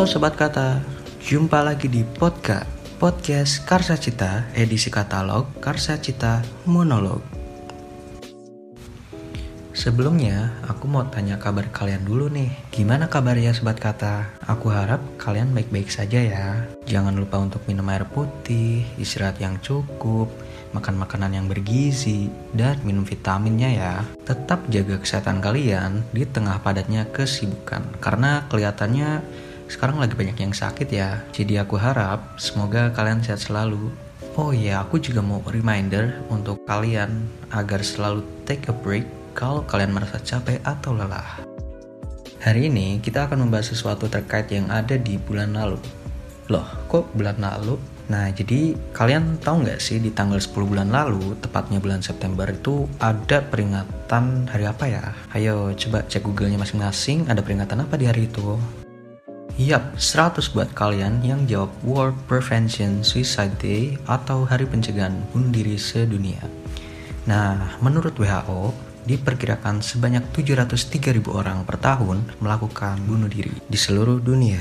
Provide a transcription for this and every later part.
Halo Sobat Kata, jumpa lagi di podcast Podcast Karsa Cita, edisi katalog Karsa Cita Monolog. Sebelumnya, aku mau tanya kabar kalian dulu nih. Gimana kabarnya Sobat Kata? Aku harap kalian baik-baik saja ya. Jangan lupa untuk minum air putih, istirahat yang cukup, makan makanan yang bergizi, dan minum vitaminnya ya. Tetap jaga kesehatan kalian di tengah padatnya kesibukan. Karena kelihatannya sekarang lagi banyak yang sakit ya. Jadi aku harap semoga kalian sehat selalu. Oh iya, aku juga mau reminder untuk kalian agar selalu take a break kalau kalian merasa capek atau lelah. Hari ini kita akan membahas sesuatu terkait yang ada di bulan lalu. Loh, kok bulan lalu? Nah, jadi kalian tahu nggak sih di tanggal 10 bulan lalu, tepatnya bulan September itu ada peringatan hari apa ya? Ayo coba cek Google-nya masing-masing, ada peringatan apa di hari itu? Yap, 100 buat kalian yang jawab World Prevention Suicide Day atau Hari Pencegahan Bunuh Diri Sedunia. Nah, menurut WHO, diperkirakan sebanyak 703.000 orang per tahun melakukan bunuh diri di seluruh dunia.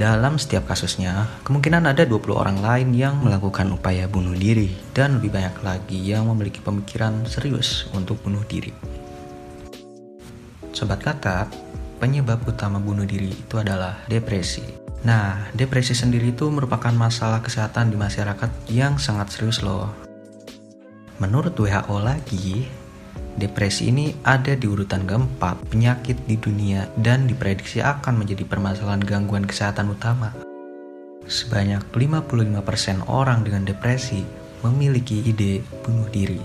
Dalam setiap kasusnya, kemungkinan ada 20 orang lain yang melakukan upaya bunuh diri dan lebih banyak lagi yang memiliki pemikiran serius untuk bunuh diri. Sobat kata, penyebab utama bunuh diri itu adalah depresi. Nah, depresi sendiri itu merupakan masalah kesehatan di masyarakat yang sangat serius loh. Menurut WHO lagi, depresi ini ada di urutan keempat penyakit di dunia dan diprediksi akan menjadi permasalahan gangguan kesehatan utama. Sebanyak 55% orang dengan depresi memiliki ide bunuh diri.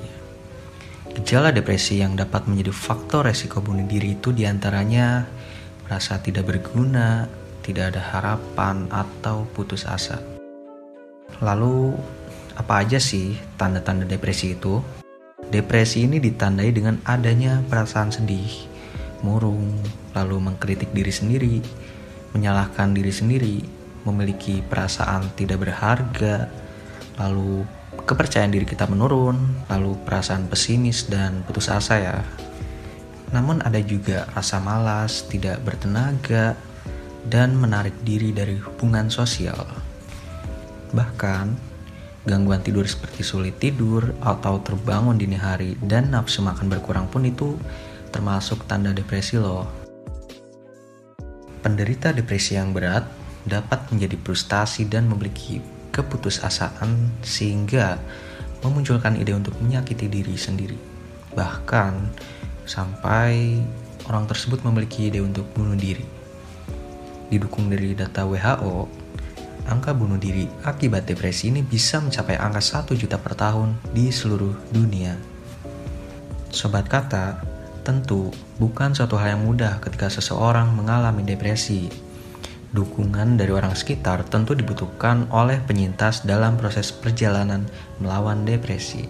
Gejala depresi yang dapat menjadi faktor resiko bunuh diri itu di antaranya merasa tidak berguna, tidak ada harapan, atau putus asa. Lalu, apa aja sih tanda-tanda depresi itu? Depresi ini ditandai dengan adanya perasaan sedih, murung, lalu mengkritik diri sendiri, menyalahkan diri sendiri, memiliki perasaan tidak berharga, lalu kepercayaan diri kita menurun, lalu perasaan pesimis dan putus asa ya. Namun ada juga rasa malas, tidak bertenaga, dan menarik diri dari hubungan sosial. Bahkan, gangguan tidur seperti sulit tidur atau terbangun dini hari dan nafsu makan berkurang pun itu termasuk tanda depresi loh. Penderita depresi yang berat dapat menjadi frustasi dan memiliki keputusasaan sehingga memunculkan ide untuk menyakiti diri sendiri. Bahkan sampai orang tersebut memiliki ide untuk bunuh diri. Didukung dari data WHO, angka bunuh diri akibat depresi ini bisa mencapai angka 1 juta per tahun di seluruh dunia. Sobat kata, tentu bukan suatu hal yang mudah ketika seseorang mengalami depresi. Dukungan dari orang sekitar tentu dibutuhkan oleh penyintas dalam proses perjalanan melawan depresi.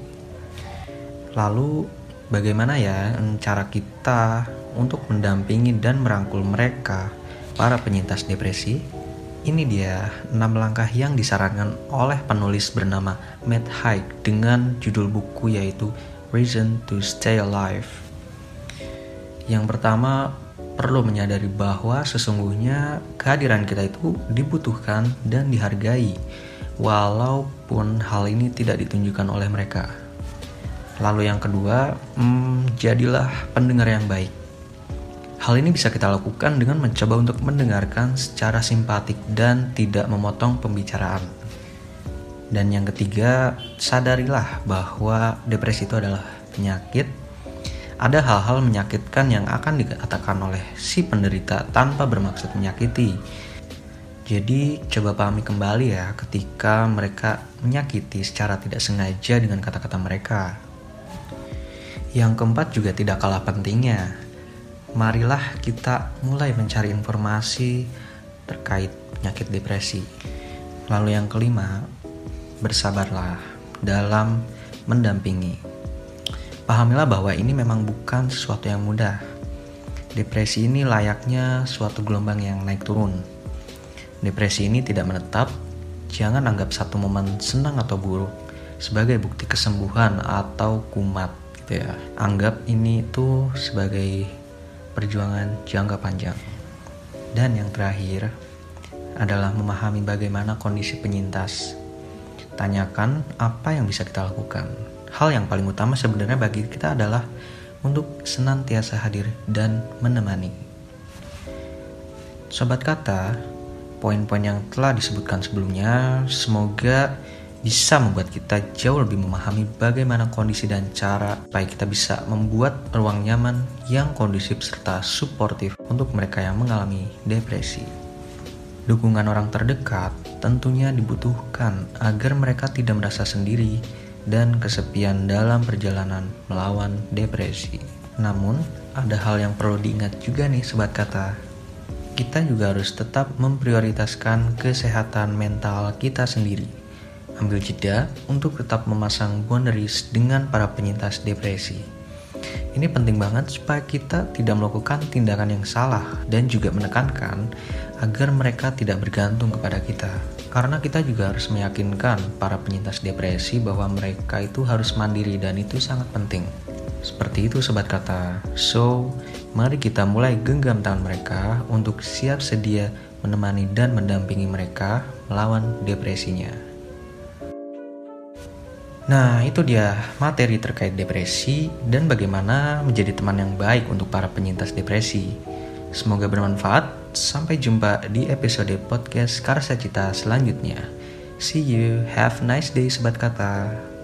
Lalu, bagaimana ya cara kita untuk mendampingi dan merangkul mereka, para penyintas depresi? Ini dia 6 langkah yang disarankan oleh penulis bernama Matt Haig dengan judul buku yaitu Reason to Stay Alive. Yang pertama, perlu menyadari bahwa sesungguhnya kehadiran kita itu dibutuhkan dan dihargai, walaupun hal ini tidak ditunjukkan oleh mereka. Lalu yang kedua, hmm, jadilah pendengar yang baik. Hal ini bisa kita lakukan dengan mencoba untuk mendengarkan secara simpatik dan tidak memotong pembicaraan. Dan yang ketiga, sadarilah bahwa depresi itu adalah penyakit. Ada hal-hal menyakitkan yang akan dikatakan oleh si penderita tanpa bermaksud menyakiti. Jadi, coba pahami kembali ya ketika mereka menyakiti secara tidak sengaja dengan kata-kata mereka. Yang keempat juga tidak kalah pentingnya. Marilah kita mulai mencari informasi terkait penyakit depresi. Lalu yang kelima, bersabarlah dalam mendampingi. Pahamilah bahwa ini memang bukan sesuatu yang mudah. Depresi ini layaknya suatu gelombang yang naik turun. Depresi ini tidak menetap, jangan anggap satu momen senang atau buruk sebagai bukti kesembuhan atau kumat gitu ya anggap ini tuh sebagai perjuangan jangka panjang dan yang terakhir adalah memahami bagaimana kondisi penyintas. Tanyakan apa yang bisa kita lakukan. Hal yang paling utama sebenarnya bagi kita adalah untuk senantiasa hadir dan menemani. Sobat kata, poin-poin yang telah disebutkan sebelumnya semoga bisa membuat kita jauh lebih memahami bagaimana kondisi dan cara supaya kita bisa membuat ruang nyaman yang kondusif serta suportif untuk mereka yang mengalami depresi. Dukungan orang terdekat tentunya dibutuhkan agar mereka tidak merasa sendiri dan kesepian dalam perjalanan melawan depresi. Namun, ada hal yang perlu diingat juga nih sobat kata. Kita juga harus tetap memprioritaskan kesehatan mental kita sendiri ambil jeda untuk tetap memasang boundaries dengan para penyintas depresi. Ini penting banget supaya kita tidak melakukan tindakan yang salah dan juga menekankan agar mereka tidak bergantung kepada kita. Karena kita juga harus meyakinkan para penyintas depresi bahwa mereka itu harus mandiri dan itu sangat penting. Seperti itu sobat kata. So, mari kita mulai genggam tangan mereka untuk siap sedia menemani dan mendampingi mereka melawan depresinya. Nah, itu dia materi terkait depresi dan bagaimana menjadi teman yang baik untuk para penyintas depresi. Semoga bermanfaat. Sampai jumpa di episode podcast Karsa Cita selanjutnya. See you. Have a nice day, sobat kata.